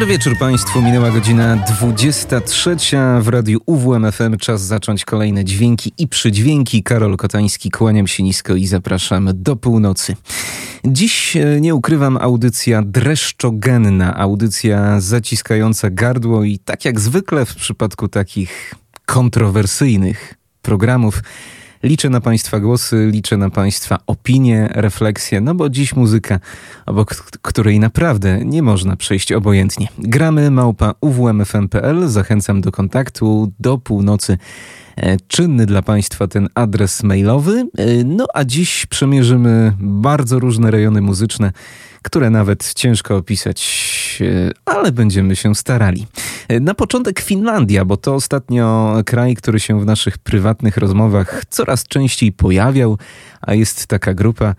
Dobry wieczór Państwu. Minęła godzina 23 w radiu UWMFM. Czas zacząć kolejne dźwięki i przydźwięki. Karol Kotański, kłaniam się nisko i zapraszam do północy. Dziś, e, nie ukrywam, audycja dreszczogenna, audycja zaciskająca gardło i tak jak zwykle w przypadku takich kontrowersyjnych programów, Liczę na Państwa głosy, liczę na Państwa opinie, refleksje, no bo dziś muzyka, obok której naprawdę nie można przejść obojętnie. Gramy małpa uwmfm.pl, zachęcam do kontaktu do północy. E, czynny dla Państwa ten adres mailowy. E, no a dziś przemierzymy bardzo różne rejony muzyczne które nawet ciężko opisać, e, ale będziemy się starali. Na początek Finlandia, bo to ostatnio kraj, który się w naszych prywatnych rozmowach coraz częściej pojawiał, a jest taka grupa,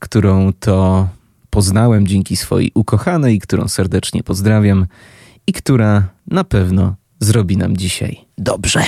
którą to poznałem dzięki swojej ukochanej, którą serdecznie pozdrawiam i która na pewno zrobi nam dzisiaj dobrze.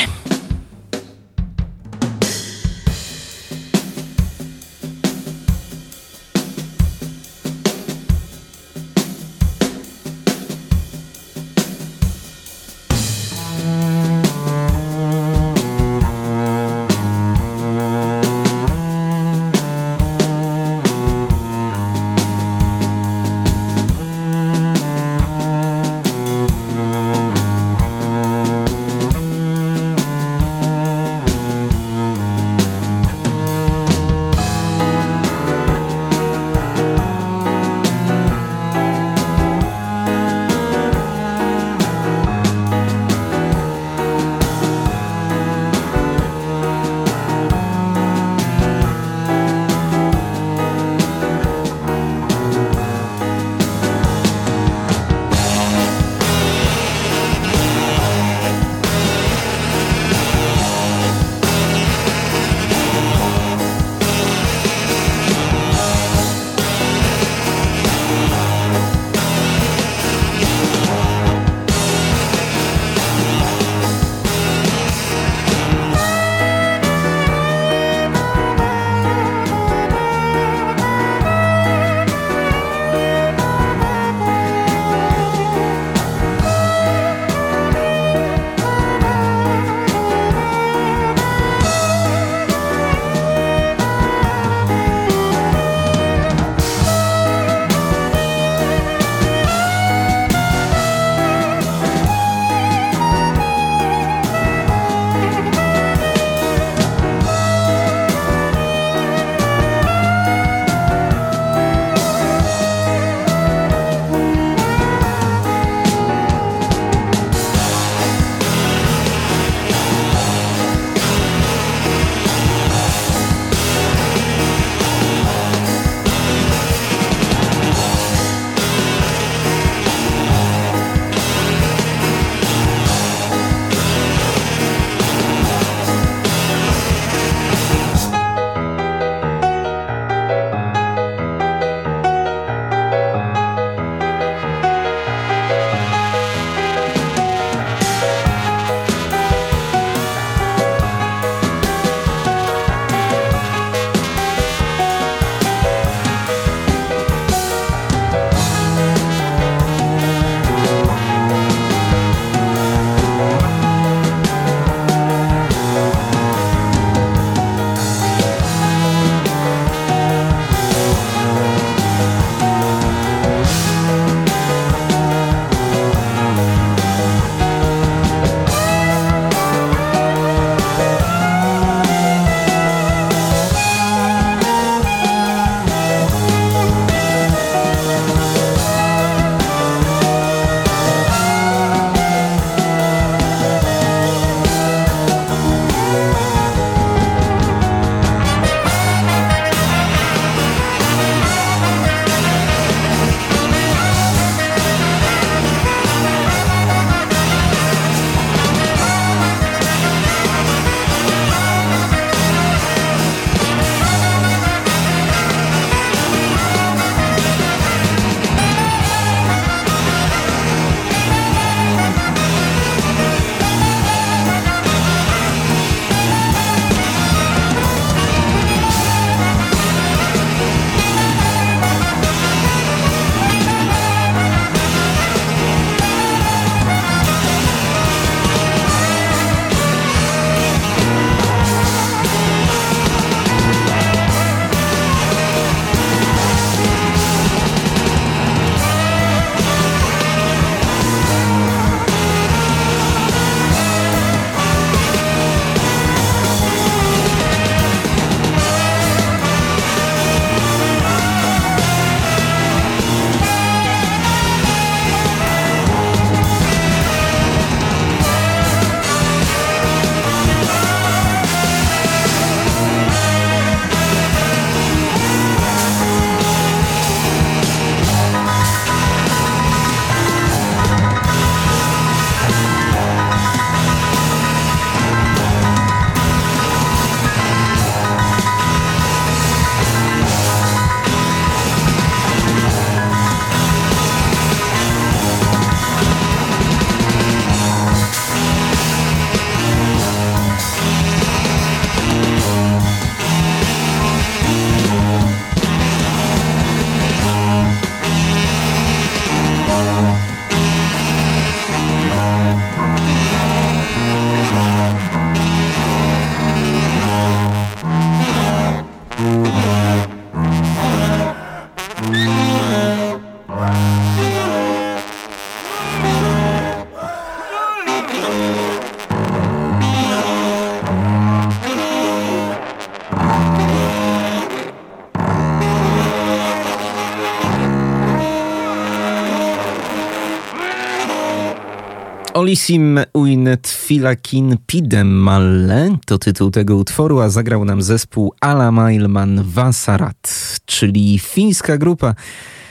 Molissim uin tfilakin pidem malle to tytuł tego utworu, a zagrał nam zespół Alamailman Vasarat, czyli fińska grupa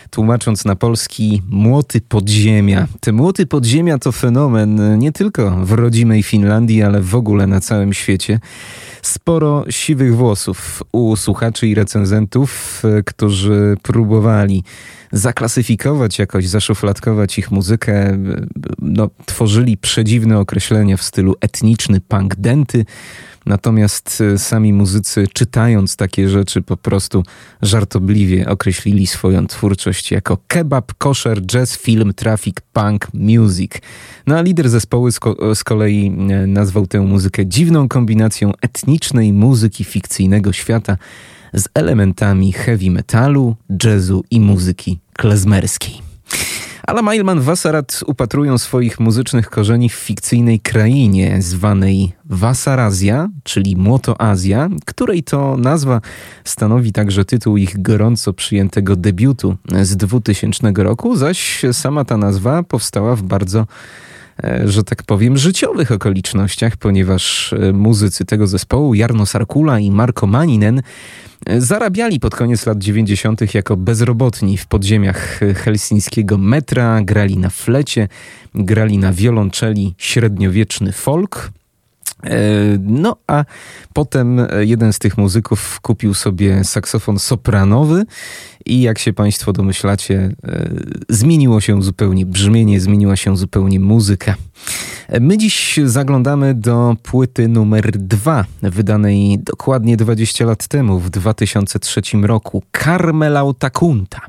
tłumacząc na polski młoty podziemia. Te młoty podziemia to fenomen nie tylko w rodzimej Finlandii, ale w ogóle na całym świecie. Sporo siwych włosów u słuchaczy i recenzentów, którzy próbowali zaklasyfikować jakoś, zaszufladkować ich muzykę. No, tworzyli przedziwne określenia w stylu etniczny punk denty, Natomiast y, sami muzycy, czytając takie rzeczy, po prostu żartobliwie określili swoją twórczość jako kebab, kosher, jazz, film, traffic, punk, music. No a lider zespołu z, ko z kolei y, nazwał tę muzykę dziwną kombinacją etnicznej muzyki fikcyjnego świata z elementami heavy metalu, jazzu i muzyki klezmerskiej. Ale Mailman Vasarat upatrują swoich muzycznych korzeni w fikcyjnej krainie zwanej Vasarazja, czyli Młotoazja, której to nazwa stanowi także tytuł ich gorąco przyjętego debiutu z 2000 roku, zaś sama ta nazwa powstała w bardzo że tak powiem, życiowych okolicznościach, ponieważ e, muzycy tego zespołu, Jarno Sarkula i Marko Maninen, Zarabiali pod koniec lat 90. jako bezrobotni w podziemiach helsińskiego metra, grali na flecie, grali na wiolonczeli średniowieczny folk. E, no a potem jeden z tych muzyków kupił sobie saksofon sopranowy i jak się Państwo domyślacie, e, zmieniło się zupełnie brzmienie, zmieniła się zupełnie muzyka. My dziś zaglądamy do płyty numer dwa, wydanej dokładnie 20 lat temu, w 2003 roku. Carmelauta Kunta.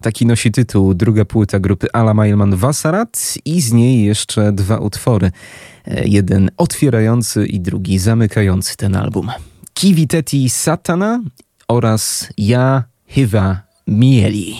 Taki nosi tytuł druga płyta grupy Ala Mailman Vasarat i z niej jeszcze dwa utwory. Jeden otwierający i drugi zamykający ten album. Kiviteti Satana oraz Ja Hyva Mieli.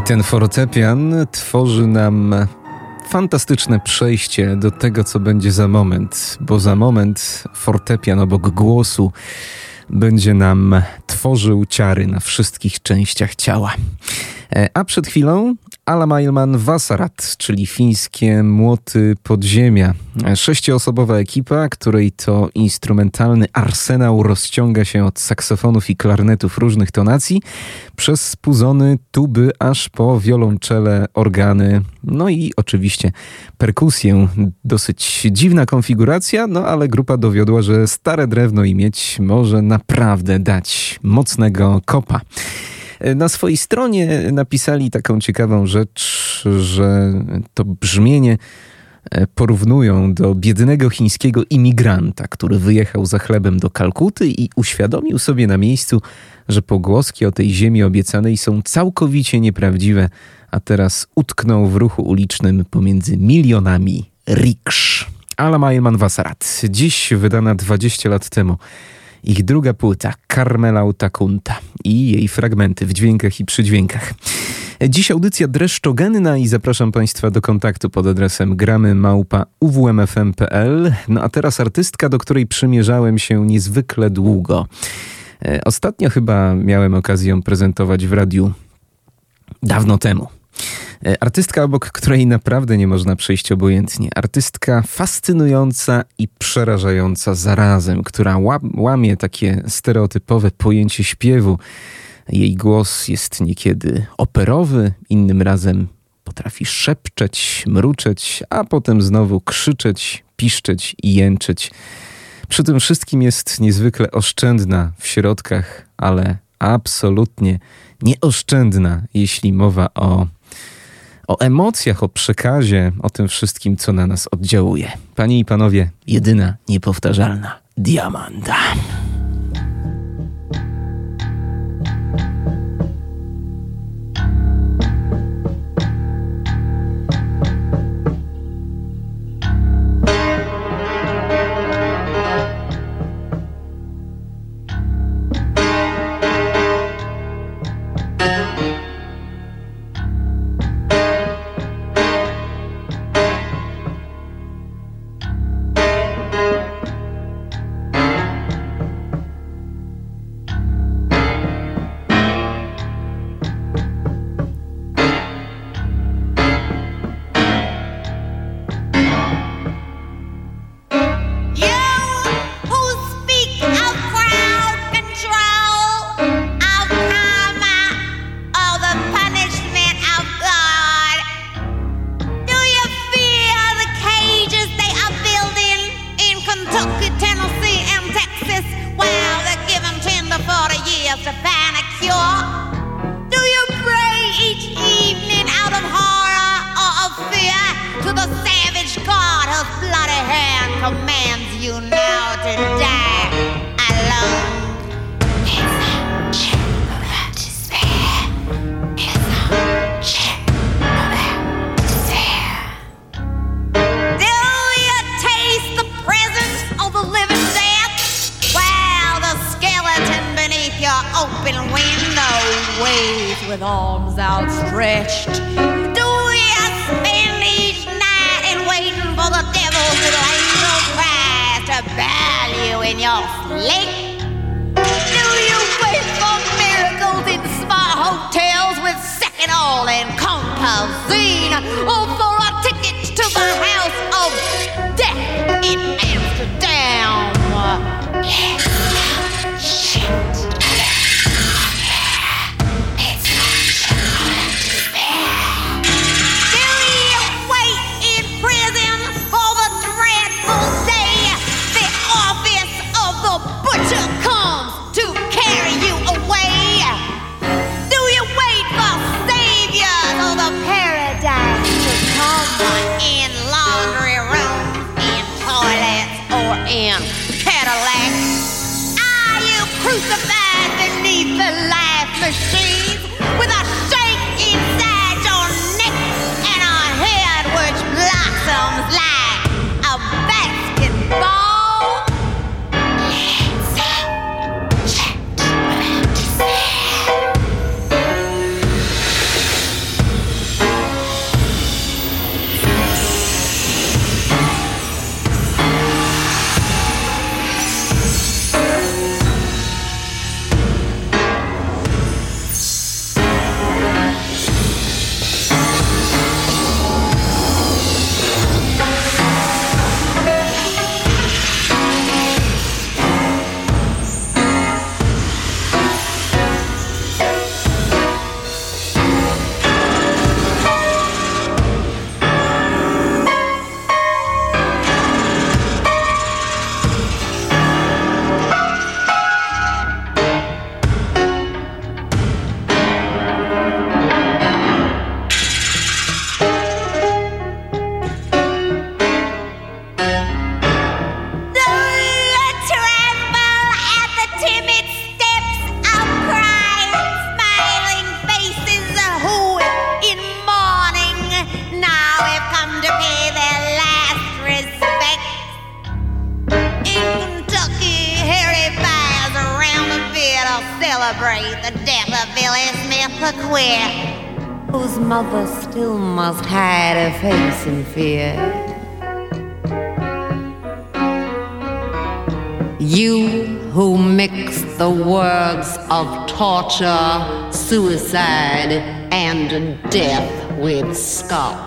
Ten fortepian tworzy nam fantastyczne przejście do tego, co będzie za moment, bo za moment fortepian obok głosu będzie nam tworzył ciary na wszystkich częściach ciała. E, a przed chwilą Alamailman Vasarat, czyli fińskie młoty podziemia. Sześcioosobowa ekipa, której to instrumentalny arsenał rozciąga się od saksofonów i klarnetów różnych tonacji przez spuzony, tuby, aż po wiolonczele, organy, no i oczywiście perkusję. Dosyć dziwna konfiguracja, no ale grupa dowiodła, że stare drewno i mieć może naprawdę dać mocnego kopa. Na swojej stronie napisali taką ciekawą rzecz, że to brzmienie e, porównują do biednego chińskiego imigranta, który wyjechał za chlebem do Kalkuty i uświadomił sobie na miejscu, że pogłoski o tej ziemi obiecanej są całkowicie nieprawdziwe, a teraz utknął w ruchu ulicznym pomiędzy milionami riksz. Alama Ilman Vasarat, dziś wydana 20 lat temu. Ich druga płyta, Carmela Utakunta i jej fragmenty w dźwiękach i przydźwiękach. Dziś audycja dreszczogenna i zapraszam Państwa do kontaktu pod adresem gramy uwmfm.pl. No a teraz artystka, do której przymierzałem się niezwykle długo. E, ostatnio chyba miałem okazję prezentować w radiu dawno temu. E, artystka, obok której naprawdę nie można przejść obojętnie. Artystka fascynująca i przerażająca zarazem, która łamie takie stereotypowe pojęcie śpiewu. Jej głos jest niekiedy operowy, innym razem potrafi szepczeć, mruczeć, a potem znowu krzyczeć, piszczeć i jęczeć. Przy tym wszystkim jest niezwykle oszczędna w środkach, ale absolutnie nieoszczędna, jeśli mowa o o emocjach, o przekazie, o tym wszystkim, co na nas oddziałuje. Panie i panowie, jedyna, niepowtarzalna Diamanda.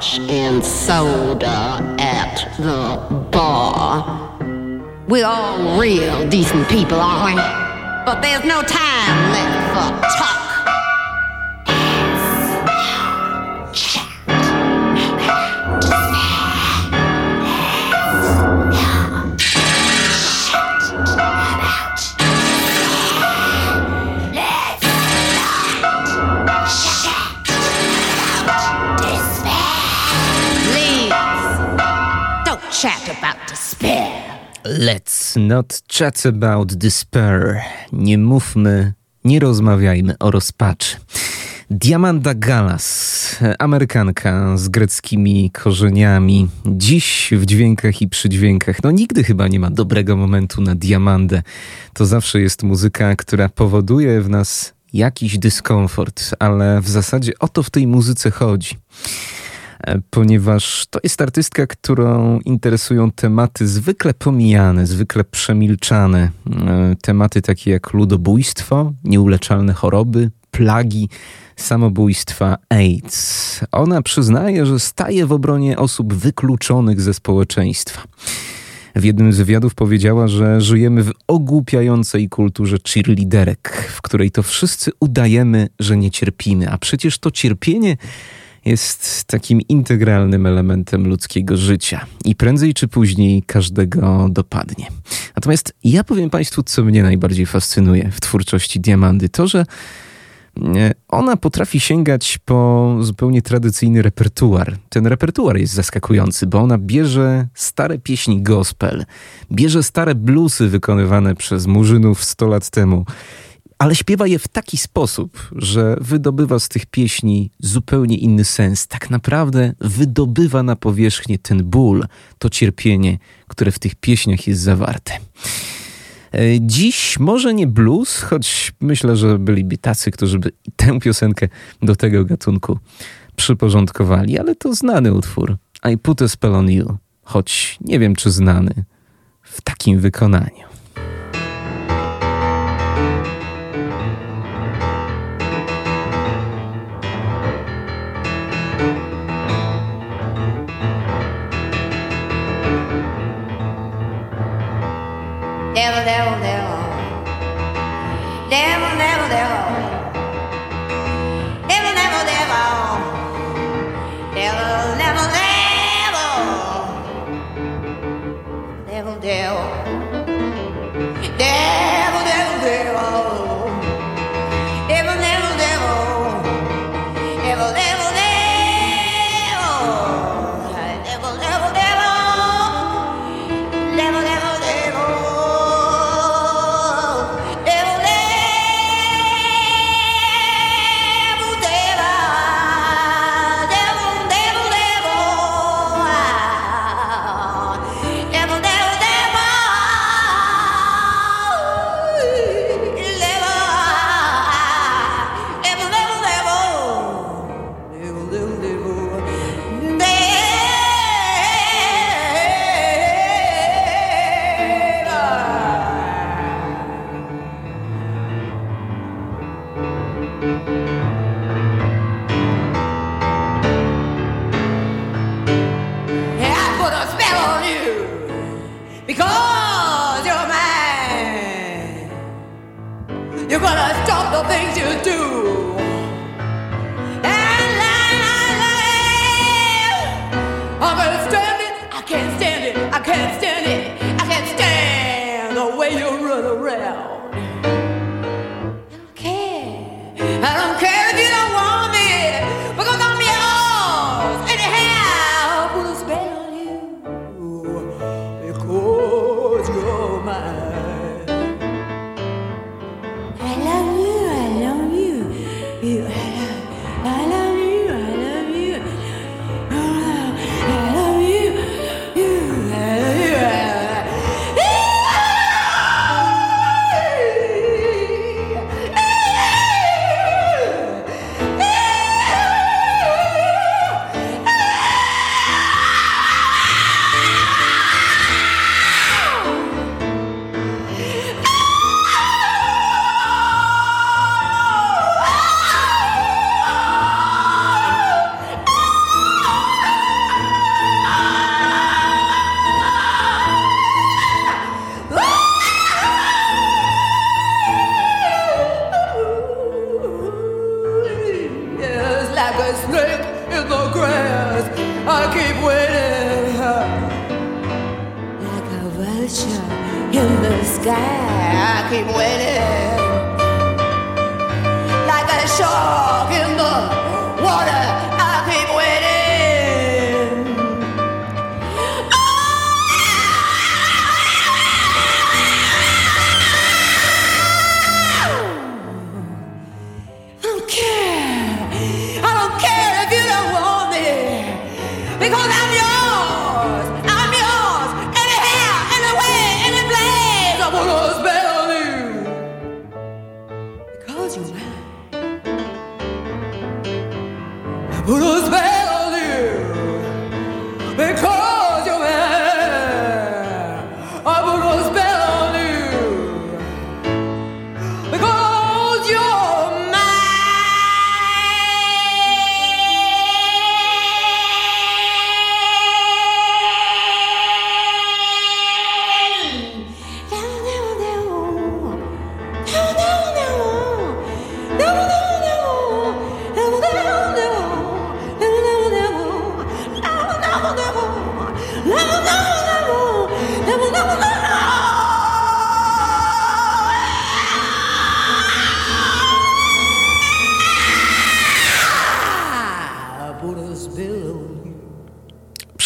Scotch and soda at the bar. We're all real decent people, aren't we? But there's no time left for talk. Let's not chat about despair. Nie mówmy, nie rozmawiajmy o rozpaczy. Diamanda Galas, Amerykanka z greckimi korzeniami. Dziś w dźwiękach i przydźwiękach, no nigdy chyba nie ma dobrego momentu na Diamandę. To zawsze jest muzyka, która powoduje w nas jakiś dyskomfort, ale w zasadzie o to w tej muzyce chodzi. E, ponieważ to jest artystka, którą interesują tematy zwykle pomijane, zwykle przemilczane. E, tematy takie jak ludobójstwo, nieuleczalne choroby, plagi, samobójstwa, AIDS. Ona przyznaje, że staje w obronie osób wykluczonych ze społeczeństwa. W jednym z wywiadów powiedziała, że żyjemy w ogłupiającej kulturze cheerleaderek, w której to wszyscy udajemy, że nie cierpimy, a przecież to cierpienie jest takim integralnym elementem ludzkiego życia i prędzej czy później każdego dopadnie. Natomiast ja powiem Państwu, co mnie najbardziej fascynuje w twórczości Diamandy, to że e, ona potrafi sięgać po zupełnie tradycyjny repertuar. Ten repertuar jest zaskakujący, bo ona bierze stare pieśni gospel, bierze stare bluesy wykonywane przez murzynów 100 lat temu ale śpiewa je w taki sposób, że wydobywa z tych pieśni zupełnie inny sens. Tak naprawdę wydobywa na powierzchnię ten ból, to cierpienie, które w tych pieśniach jest zawarte. E, dziś może nie blues, choć myślę, że byliby tacy, którzy by tę piosenkę do tego gatunku przyporządkowali, ale to znany utwór. I put a spell on you, choć nie wiem, czy znany w takim wykonaniu.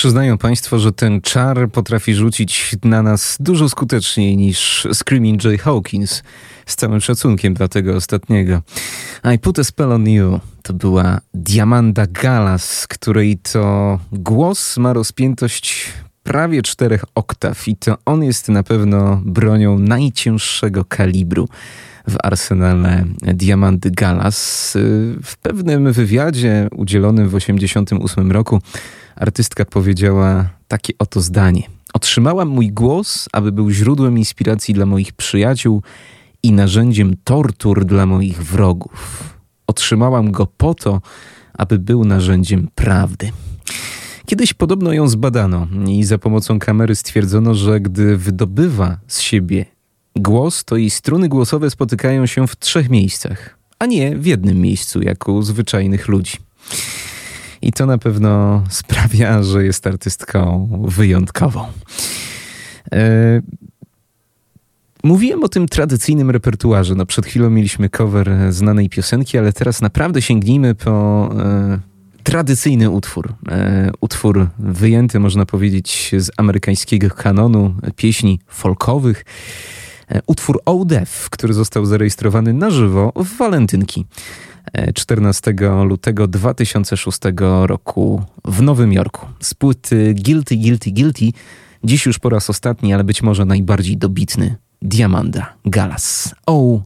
Przyznają Państwo, że ten czar potrafi rzucić na nas dużo skuteczniej niż Screaming Jay Hawkins. Z całym szacunkiem dla tego ostatniego. I Put a Spell on You to była Diamanda Galas, której to głos ma rozpiętość prawie czterech oktaw i to on jest na pewno bronią najcięższego kalibru w arsenale Diamandy Galas. W pewnym wywiadzie udzielonym w 1988 roku artystka powiedziała takie oto zdanie. Otrzymałam mój głos, aby był źródłem inspiracji dla moich przyjaciół i narzędziem tortur dla moich wrogów. Otrzymałam go po to, aby był narzędziem prawdy. Kiedyś podobno ją zbadano i za pomocą kamery stwierdzono, że gdy wydobywa z siebie głos, to jej struny głosowe spotykają się w trzech miejscach, a nie w jednym miejscu, jak u zwyczajnych ludzi. I to na pewno sprawia, że jest artystką wyjątkową. E, mówiłem o tym tradycyjnym repertuarze. No, przed chwilą mieliśmy cover znanej piosenki, ale teraz naprawdę sięgnijmy po e, tradycyjny utwór. E, utwór wyjęty, można powiedzieć, z amerykańskiego kanonu pieśni folkowych. E, utwór Death, który został zarejestrowany na żywo w Walentynki. 14 lutego 2006 roku w Nowym Jorku. Z płyty Guilty, Guilty, Guilty, dziś już po raz ostatni, ale być może najbardziej dobitny, Diamanda Galas. Oh,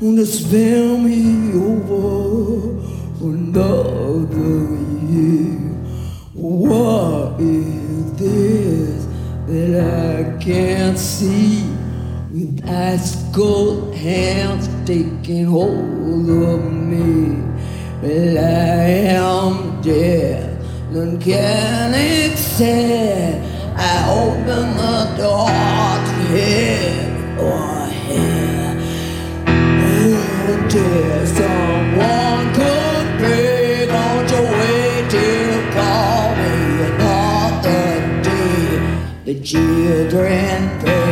und es wär over another year. What is this that I can't see? With ice cold hands taking hold of me. Well, I am dead, none can accept. I open the door to heaven or hell till someone could pray, Don't you wait till call me another day. The children pray.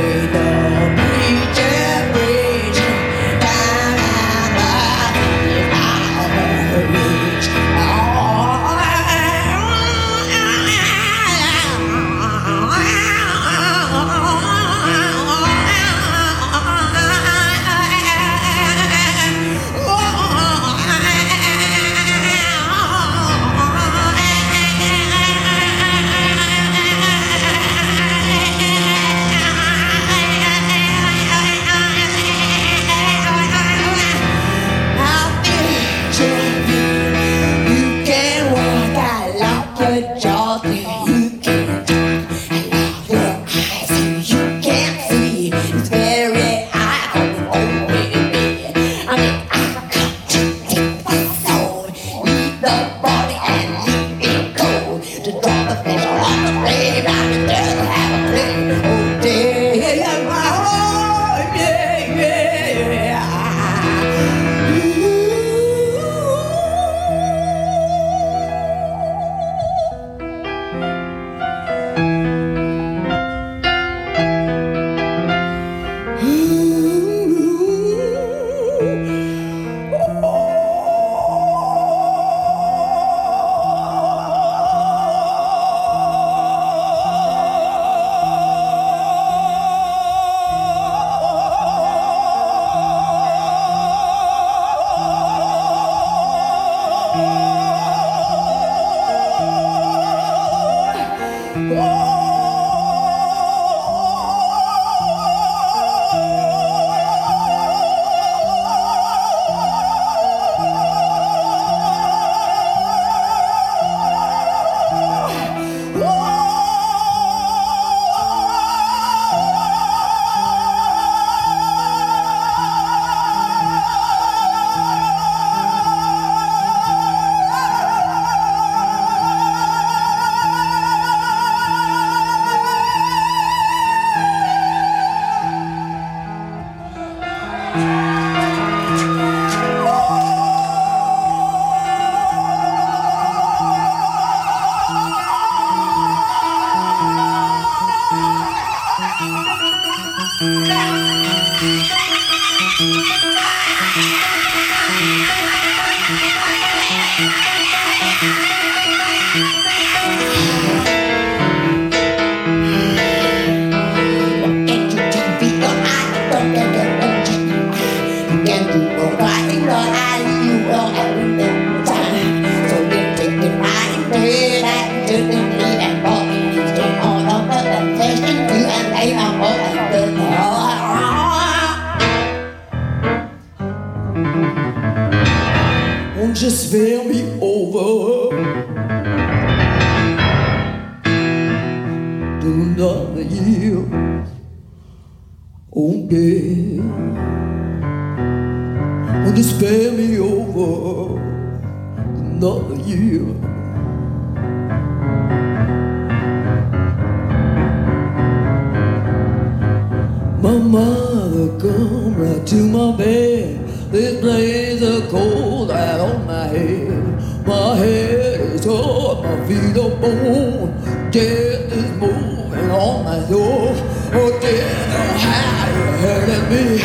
Oh, oh, dear, how you hurting me?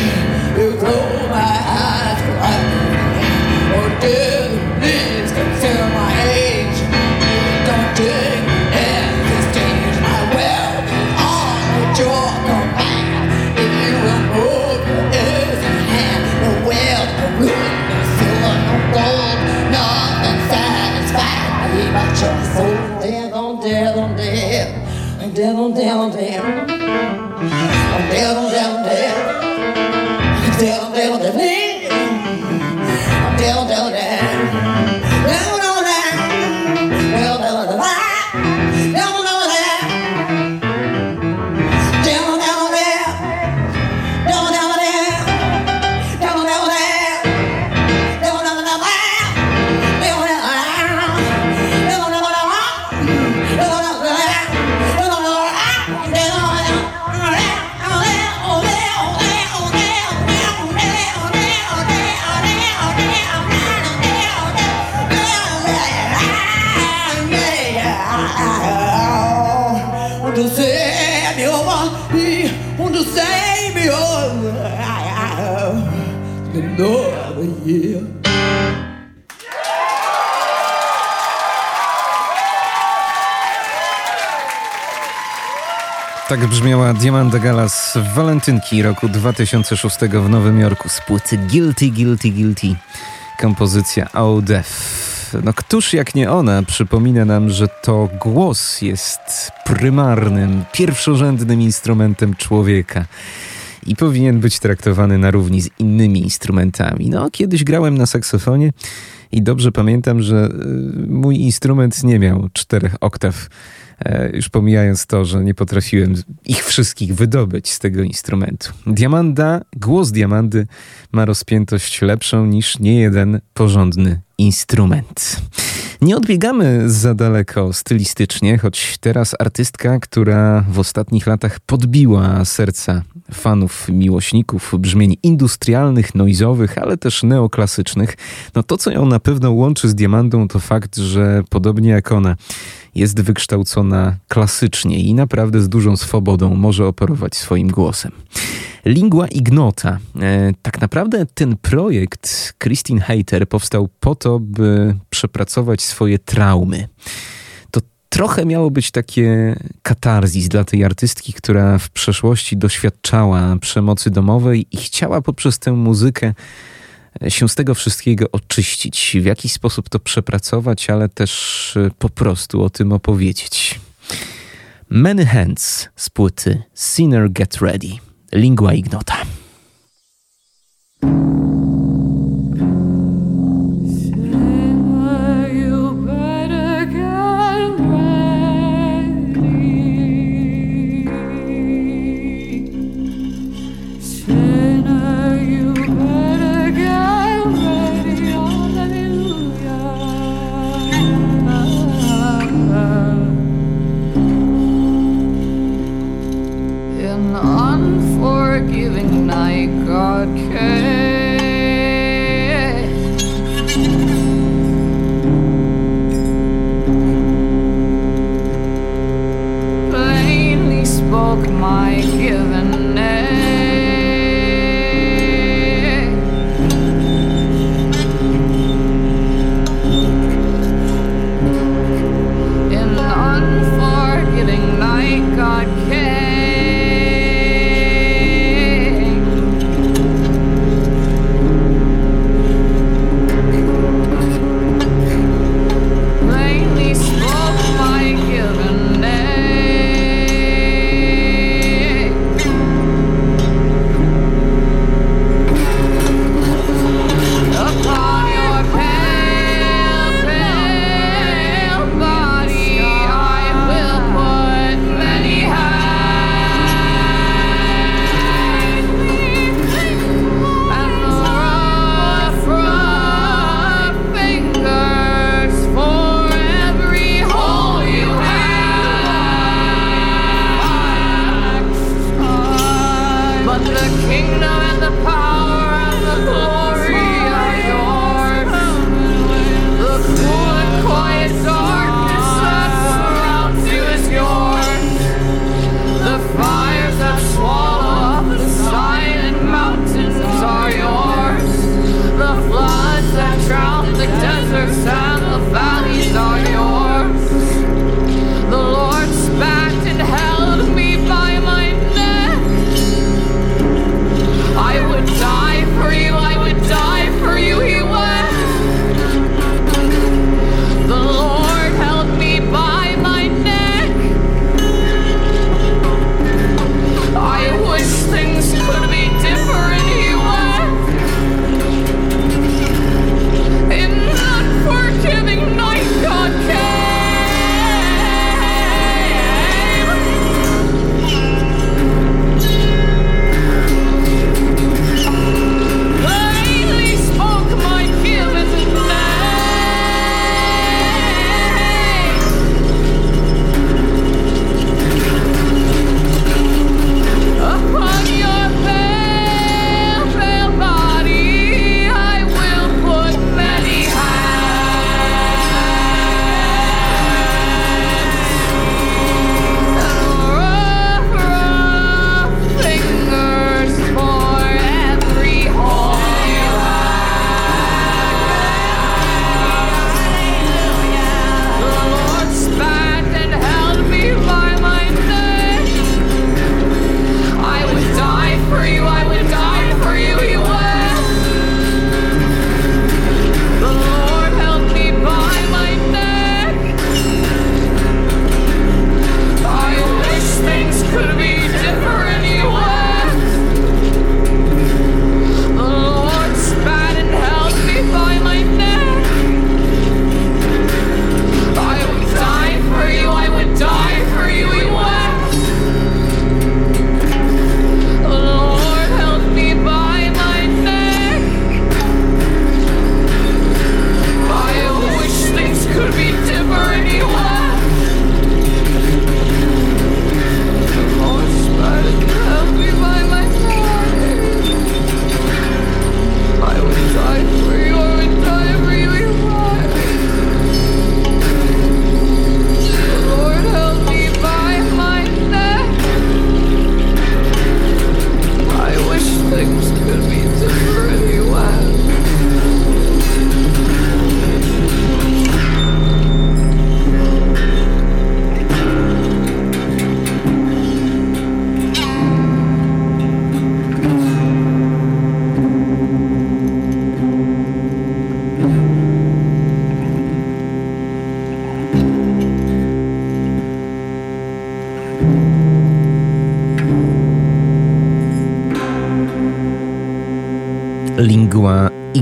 devil, devil, devil. Devil, devil, devil. Brzmiała Diamanda Galas w walentynki roku 2006 w Nowym Jorku z płyty Guilty, Guilty, Guilty. Kompozycja Death. No któż jak nie ona przypomina nam, że to głos jest prymarnym, pierwszorzędnym instrumentem człowieka i powinien być traktowany na równi z innymi instrumentami. No, kiedyś grałem na saksofonie i dobrze pamiętam, że y, mój instrument nie miał czterech oktaw już pomijając to, że nie potrafiłem ich wszystkich wydobyć z tego instrumentu. Diamanda, głos diamandy ma rozpiętość lepszą niż niejeden porządny instrument. Nie odbiegamy za daleko stylistycznie, choć teraz artystka, która w ostatnich latach podbiła serca fanów, miłośników brzmień industrialnych, noizowych, ale też neoklasycznych, no to co ją na pewno łączy z Diamandą to fakt, że podobnie jak ona jest wykształcona klasycznie i naprawdę z dużą swobodą może operować swoim głosem. Lingua Ignota. E, tak naprawdę ten projekt Christine Hayter powstał po to, by przepracować swoje traumy. Trochę miało być takie katarzis dla tej artystki, która w przeszłości doświadczała przemocy domowej i chciała poprzez tę muzykę się z tego wszystkiego oczyścić, w jakiś sposób to przepracować, ale też e, po prostu o tym opowiedzieć. Many Hands z płyty Sinner Get Ready, Lingua Ignota.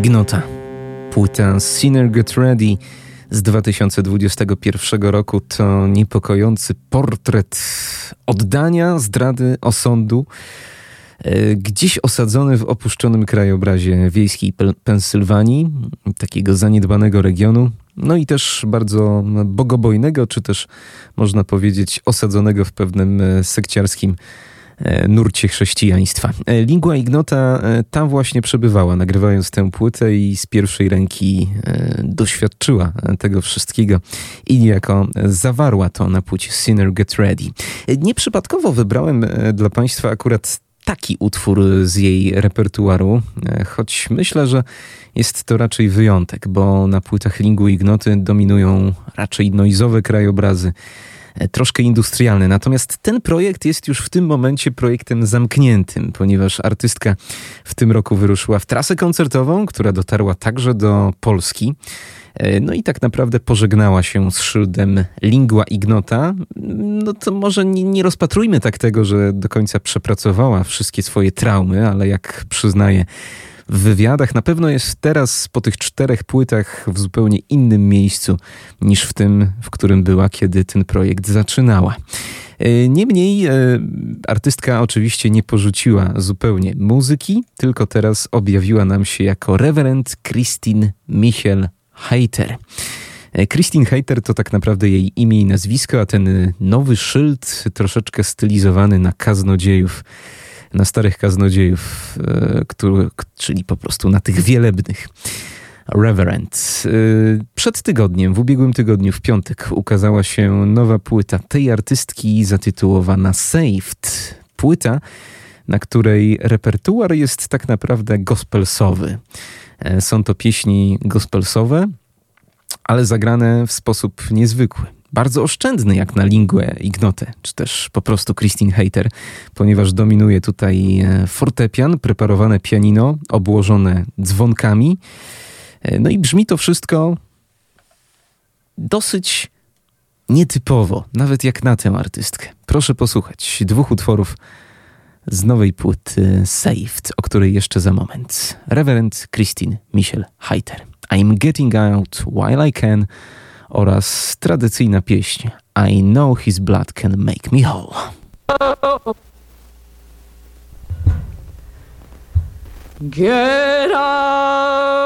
Ignota. Płyta Sinner Get Ready z 2021 roku to niepokojący portret oddania, zdrady, osądu, e, gdzieś osadzony w opuszczonym krajobrazie wiejskiej Pensylwanii, takiego zaniedbanego regionu, no i też bardzo bogobojnego, czy też można powiedzieć osadzonego w pewnym e, sekciarskim nurcie chrześcijaństwa. E, Lingua Ignota e, tam właśnie przebywała, nagrywając tę płytę i z pierwszej ręki doświadczyła tego wszystkiego i niejako zawarła to na płycie Sinner Get Ready. Nieprzypadkowo wybrałem dla Państwa akurat taki utwór z jej repertuaru, choć myślę, że jest to raczej wyjątek, bo na płytach Lingua Ignoty dominują raczej noizowe krajobrazy, E, troszkę industrialny. Natomiast ten projekt jest już w tym momencie projektem zamkniętym, ponieważ artystka w tym roku wyruszyła w trasę koncertową, która dotarła także do Polski. E, no i tak naprawdę pożegnała się z szyldem Lingua Ignota. No to może nie, nie, rozpatrujmy tak tego, że do końca przepracowała wszystkie swoje traumy, ale jak przyznaje w wywiadach. Na pewno jest teraz po tych czterech płytach w zupełnie innym miejscu niż w tym, w którym była, kiedy ten projekt zaczynała. E, niemniej e, artystka oczywiście nie porzuciła zupełnie muzyki, tylko teraz objawiła nam się jako reverend Christine Michel Heiter. E, Christine Heiter to tak naprawdę jej imię i nazwisko, a ten nowy szyld troszeczkę stylizowany na kaznodziejów na starych kaznodziejów, e, który, czyli po prostu na tych wielebnych. Reverend. E, przed tygodniem, w ubiegłym tygodniu, w piątek, ukazała się nowa płyta tej artystki zatytułowana Saved. Płyta, na której repertuar jest tak naprawdę gospelsowy. E, są to pieśni gospelsowe, ale zagrane w sposób niezwykły bardzo oszczędny jak na linguę ignotę, czy też po prostu Christine Hater, ponieważ dominuje tutaj e, fortepian, preparowane pianino, obłożone dzwonkami. E, no i brzmi to wszystko dosyć nietypowo, nawet jak na tę artystkę. Proszę posłuchać dwóch utworów z nowej płyty Saved, o której jeszcze za moment. Reverend Christine Michel Heiter. I'm getting out while I can oraz tradycyjna pieśń I Know His Blood Can Make Me Whole. Get out.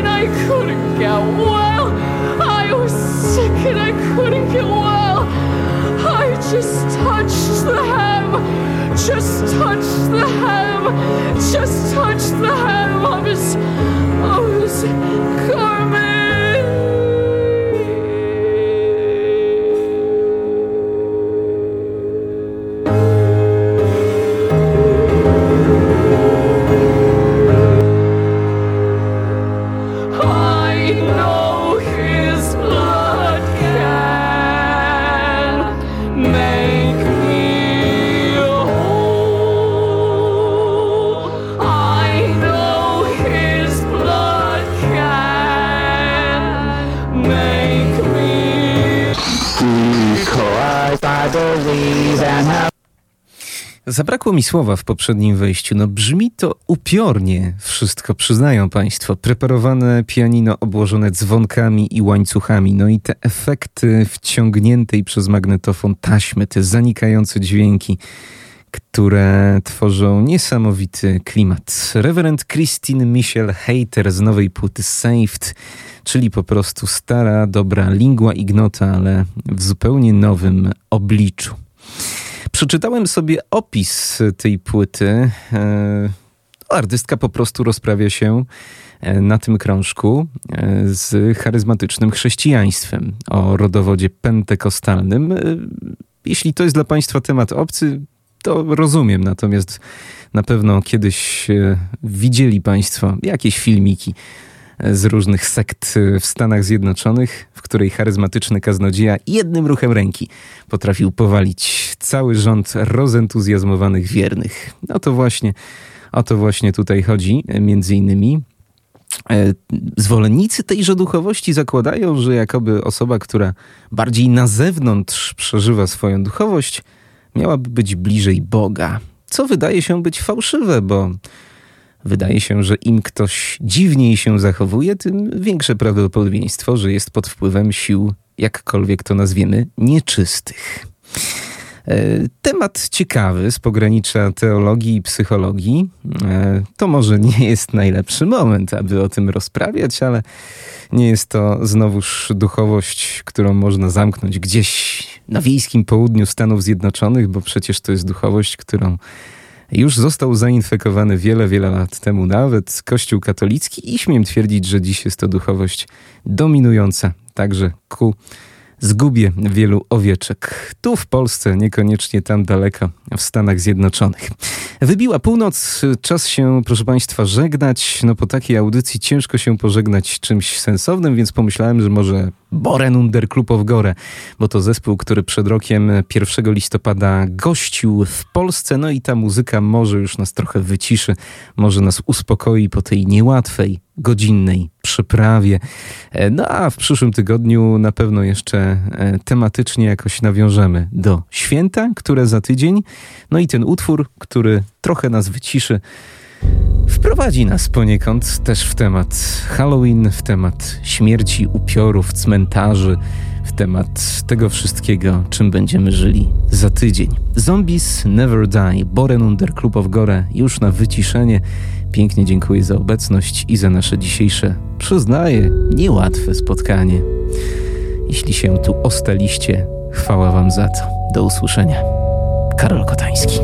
And I couldn't get well. I was sick and I couldn't get well. I just touched the hem, just touched the hem, just touched the hem of his, of his I Zabrakło mi słowa w poprzednim wejściu. No brzmi to upiornie wszystko, przyznają Państwo. Preparowane pianino obłożone dzwonkami i łańcuchami. No i te efekty wciągniętej przez magnetofon taśmy, te zanikające dźwięki, które tworzą niesamowity klimat. Reverend Christine Michel Hater z nowej płyty Saved, czyli po prostu stara, dobra lingua ignota, ale w zupełnie nowym obliczu. Przeczytałem sobie opis tej płyty. E, Artystka po prostu rozprawia się e, na tym krążku e, z charyzmatycznym chrześcijaństwem o rodowodzie pentekostalnym. Jeśli to jest dla Państwa temat obcy, to rozumiem, natomiast na pewno kiedyś widzieli Państwo jakieś filmiki z różnych sekt w Stanach Zjednoczonych, w której charyzmatyczny kaznodzieja jednym ruchem ręki potrafił powalić cały rząd rozentuzjazmowanych wiernych. No to właśnie, o to właśnie tutaj chodzi, między innymi. E, Zwolennicy tejże duchowości zakładają, że jakoby osoba, która bardziej na zewnątrz przeżywa swoją duchowość, miałaby być bliżej Boga. Co wydaje się być fałszywe, bo wydaje się, że im ktoś dziwniej się zachowuje, tym większe prawdopodobieństwo, że jest pod wpływem sił, jakkolwiek to nazwiemy, nieczystych. E, Temat ciekawy z pogranicza teologii i psychologii. E, To może nie jest najlepszy moment, aby o tym rozprawiać, ale nie jest to znowuż duchowość, którą można zamknąć gdzieś na wiejskim południu Stanów Zjednoczonych, bo przecież to jest duchowość, którą już został zainfekowany wiele, wiele lat temu nawet Kościół katolicki i śmiem twierdzić, że dziś jest to duchowość dominująca także ku zgubie wielu owieczek. Tu w Polsce, niekoniecznie tam daleko, w Stanach Zjednoczonych. Wybiła północ, czas się, proszę Państwa, żegnać. No po takiej audycji ciężko się pożegnać czymś sensownym, więc pomyślałem, że może Boren Under of Gore, bo to zespół, który przed rokiem 1 listopada gościł w Polsce, no i ta muzyka może już nas trochę wyciszy, może nas uspokoi po tej niełatwej, godzinnej przyprawie. E, No a w przyszłym tygodniu na pewno jeszcze e, tematycznie jakoś nawiążemy do święta, które za tydzień, no i ten utwór, który trochę nas wyciszy, wprowadzi prowadzi nas poniekąd też w temat Halloween, w temat śmierci, upiorów, cmentarzy, w temat tego wszystkiego, czym będziemy żyli za tydzień. Zombies Never Die, Boren Under Club of Gore już na wyciszenie. Pięknie dziękuję za obecność i za nasze dzisiejsze, przyznaję, niełatwe spotkanie. Jeśli się tu ostaliście, chwała Wam za to. Do usłyszenia. Karol Kotański.